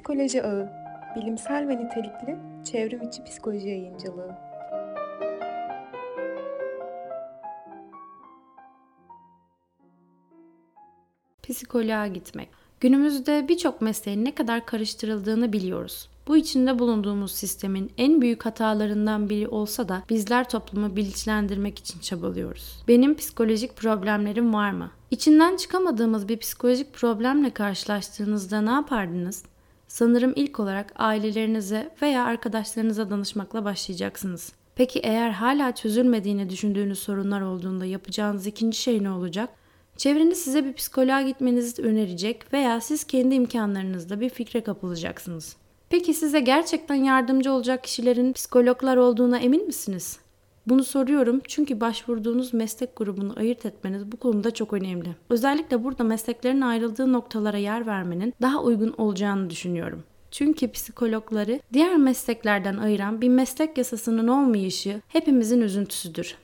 Psikoloji Ağı, bilimsel ve nitelikli çevrim içi psikoloji yayıncılığı. Psikoloğa gitmek. Günümüzde birçok mesleğin ne kadar karıştırıldığını biliyoruz. Bu içinde bulunduğumuz sistemin en büyük hatalarından biri olsa da bizler toplumu bilinçlendirmek için çabalıyoruz. Benim psikolojik problemlerim var mı? İçinden çıkamadığımız bir psikolojik problemle karşılaştığınızda ne yapardınız? Sanırım ilk olarak ailelerinize veya arkadaşlarınıza danışmakla başlayacaksınız. Peki eğer hala çözülmediğini düşündüğünüz sorunlar olduğunda yapacağınız ikinci şey ne olacak? Çevreniz size bir psikoloğa gitmenizi önerecek veya siz kendi imkanlarınızla bir fikre kapılacaksınız. Peki size gerçekten yardımcı olacak kişilerin psikologlar olduğuna emin misiniz? Bunu soruyorum çünkü başvurduğunuz meslek grubunu ayırt etmeniz bu konuda çok önemli. Özellikle burada mesleklerin ayrıldığı noktalara yer vermenin daha uygun olacağını düşünüyorum. Çünkü psikologları diğer mesleklerden ayıran bir meslek yasasının olmayışı hepimizin üzüntüsüdür.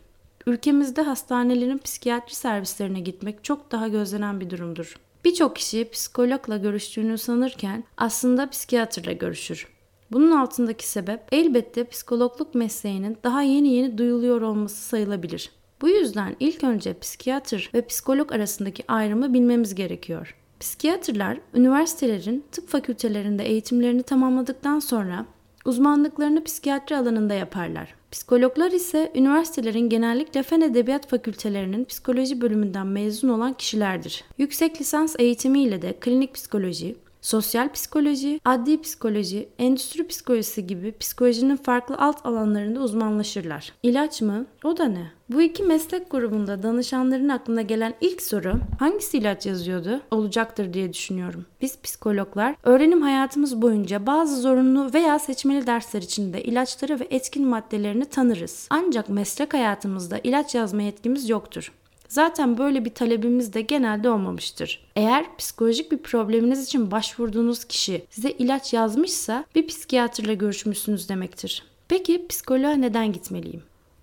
Ülkemizde hastanelerin psikiyatri servislerine gitmek çok daha gözlenen bir durumdur. Birçok kişi psikologla görüştüğünü sanırken aslında psikiyatrla görüşür. Bunun altındaki sebep elbette psikologluk mesleğinin daha yeni yeni duyuluyor olması sayılabilir. Bu yüzden ilk önce psikiyatr ve psikolog arasındaki ayrımı bilmemiz gerekiyor. Psikiyatrlar üniversitelerin tıp fakültelerinde eğitimlerini tamamladıktan sonra uzmanlıklarını psikiyatri alanında yaparlar. Psikologlar ise üniversitelerin genellikle fen edebiyat fakültelerinin psikoloji bölümünden mezun olan kişilerdir. Yüksek lisans eğitimiyle de klinik psikoloji, sosyal psikoloji, adli psikoloji, endüstri psikolojisi gibi psikolojinin farklı alt alanlarında uzmanlaşırlar. İlaç mı? O da ne? Bu iki meslek grubunda danışanların aklına gelen ilk soru hangisi ilaç yazıyordu olacaktır diye düşünüyorum. Biz psikologlar öğrenim hayatımız boyunca bazı zorunlu veya seçmeli dersler içinde ilaçları ve etkin maddelerini tanırız. Ancak meslek hayatımızda ilaç yazma yetkimiz yoktur. Zaten böyle bir talebimiz de genelde olmamıştır. Eğer psikolojik bir probleminiz için başvurduğunuz kişi size ilaç yazmışsa bir psikiyatrla görüşmüşsünüz demektir. Peki psikoloğa neden gitmeliyim?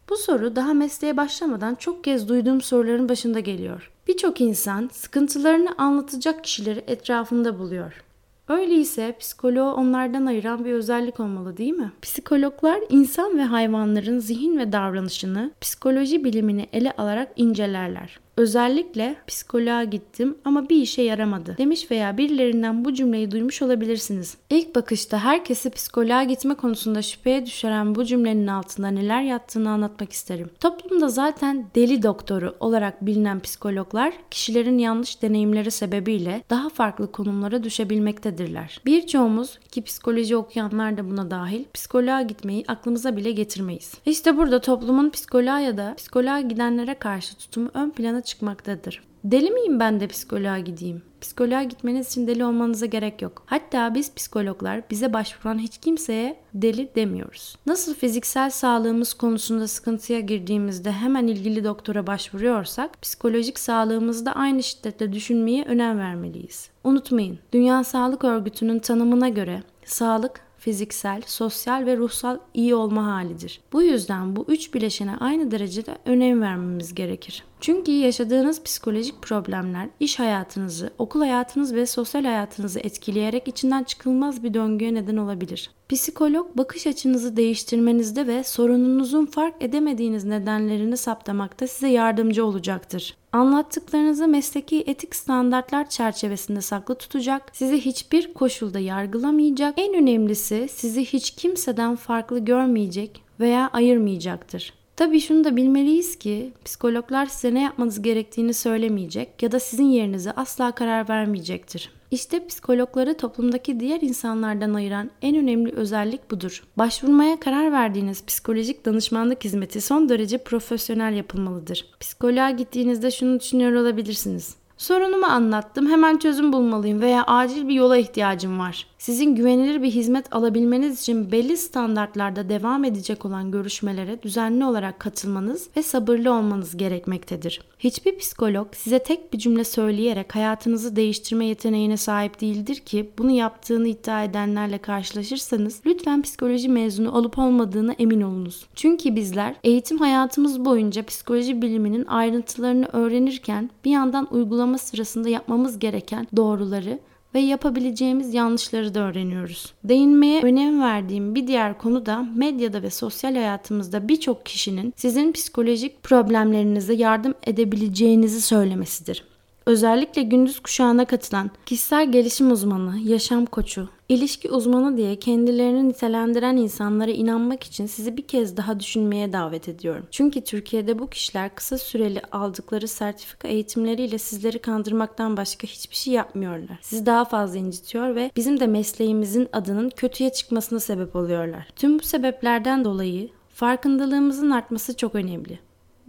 Bu soru daha mesleğe başlamadan çok kez duyduğum soruların başında geliyor. Birçok insan sıkıntılarını anlatacak kişileri etrafında buluyor. Öyleyse psikoloğu onlardan ayıran bir özellik olmalı değil mi? Psikologlar insan ve hayvanların zihin ve davranışını psikoloji bilimini ele alarak incelerler. Özellikle psikoloğa gittim ama bir işe yaramadı demiş veya birilerinden bu cümleyi duymuş olabilirsiniz. İlk bakışta herkesi psikoloğa gitme konusunda şüpheye düşüren bu cümlenin altında neler yattığını anlatmak isterim. Toplumda zaten deli doktoru olarak bilinen psikologlar kişilerin yanlış deneyimleri sebebiyle daha farklı konumlara düşebilmektedirler. Birçoğumuz ki psikoloji okuyanlar da buna dahil psikoloğa gitmeyi aklımıza bile getirmeyiz. İşte burada toplumun psikoloğa ya da psikoloğa gidenlere karşı tutumu ön plana çıkmaktadır. Deli miyim ben de psikoloğa gideyim? Psikoloğa gitmeniz için deli olmanıza gerek yok. Hatta biz psikologlar bize başvuran hiç kimseye deli demiyoruz. Nasıl fiziksel sağlığımız konusunda sıkıntıya girdiğimizde hemen ilgili doktora başvuruyorsak, psikolojik sağlığımızda aynı şiddette düşünmeye önem vermeliyiz. Unutmayın, Dünya Sağlık Örgütü'nün tanımına göre sağlık fiziksel, sosyal ve ruhsal iyi olma halidir. Bu yüzden bu üç bileşene aynı derecede önem vermemiz gerekir. Çünkü yaşadığınız psikolojik problemler iş hayatınızı, okul hayatınız ve sosyal hayatınızı etkileyerek içinden çıkılmaz bir döngüye neden olabilir. Psikolog bakış açınızı değiştirmenizde ve sorununuzun fark edemediğiniz nedenlerini saptamakta size yardımcı olacaktır. Anlattıklarınızı mesleki etik standartlar çerçevesinde saklı tutacak, sizi hiçbir koşulda yargılamayacak, en önemlisi sizi hiç kimseden farklı görmeyecek veya ayırmayacaktır. Tabii şunu da bilmeliyiz ki psikologlar size ne yapmanız gerektiğini söylemeyecek ya da sizin yerinize asla karar vermeyecektir. İşte psikologları toplumdaki diğer insanlardan ayıran en önemli özellik budur. Başvurmaya karar verdiğiniz psikolojik danışmanlık hizmeti son derece profesyonel yapılmalıdır. Psikoloğa gittiğinizde şunu düşünüyor olabilirsiniz. Sorunumu anlattım, hemen çözüm bulmalıyım veya acil bir yola ihtiyacım var. Sizin güvenilir bir hizmet alabilmeniz için belli standartlarda devam edecek olan görüşmelere düzenli olarak katılmanız ve sabırlı olmanız gerekmektedir. Hiçbir psikolog size tek bir cümle söyleyerek hayatınızı değiştirme yeteneğine sahip değildir ki bunu yaptığını iddia edenlerle karşılaşırsanız lütfen psikoloji mezunu olup olmadığına emin olunuz. Çünkü bizler eğitim hayatımız boyunca psikoloji biliminin ayrıntılarını öğrenirken bir yandan uygulama sırasında yapmamız gereken doğruları ve yapabileceğimiz yanlışları da öğreniyoruz. Değinmeye önem verdiğim bir diğer konu da medyada ve sosyal hayatımızda birçok kişinin sizin psikolojik problemlerinize yardım edebileceğinizi söylemesidir. Özellikle gündüz kuşağına katılan kişisel gelişim uzmanı, yaşam koçu, ilişki uzmanı diye kendilerini nitelendiren insanlara inanmak için sizi bir kez daha düşünmeye davet ediyorum. Çünkü Türkiye'de bu kişiler kısa süreli aldıkları sertifika eğitimleriyle sizleri kandırmaktan başka hiçbir şey yapmıyorlar. Sizi daha fazla incitiyor ve bizim de mesleğimizin adının kötüye çıkmasına sebep oluyorlar. Tüm bu sebeplerden dolayı farkındalığımızın artması çok önemli.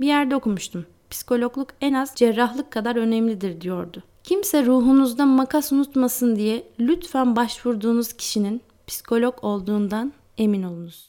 Bir yerde okumuştum psikologluk en az cerrahlık kadar önemlidir diyordu. Kimse ruhunuzda makas unutmasın diye lütfen başvurduğunuz kişinin psikolog olduğundan emin olunuz.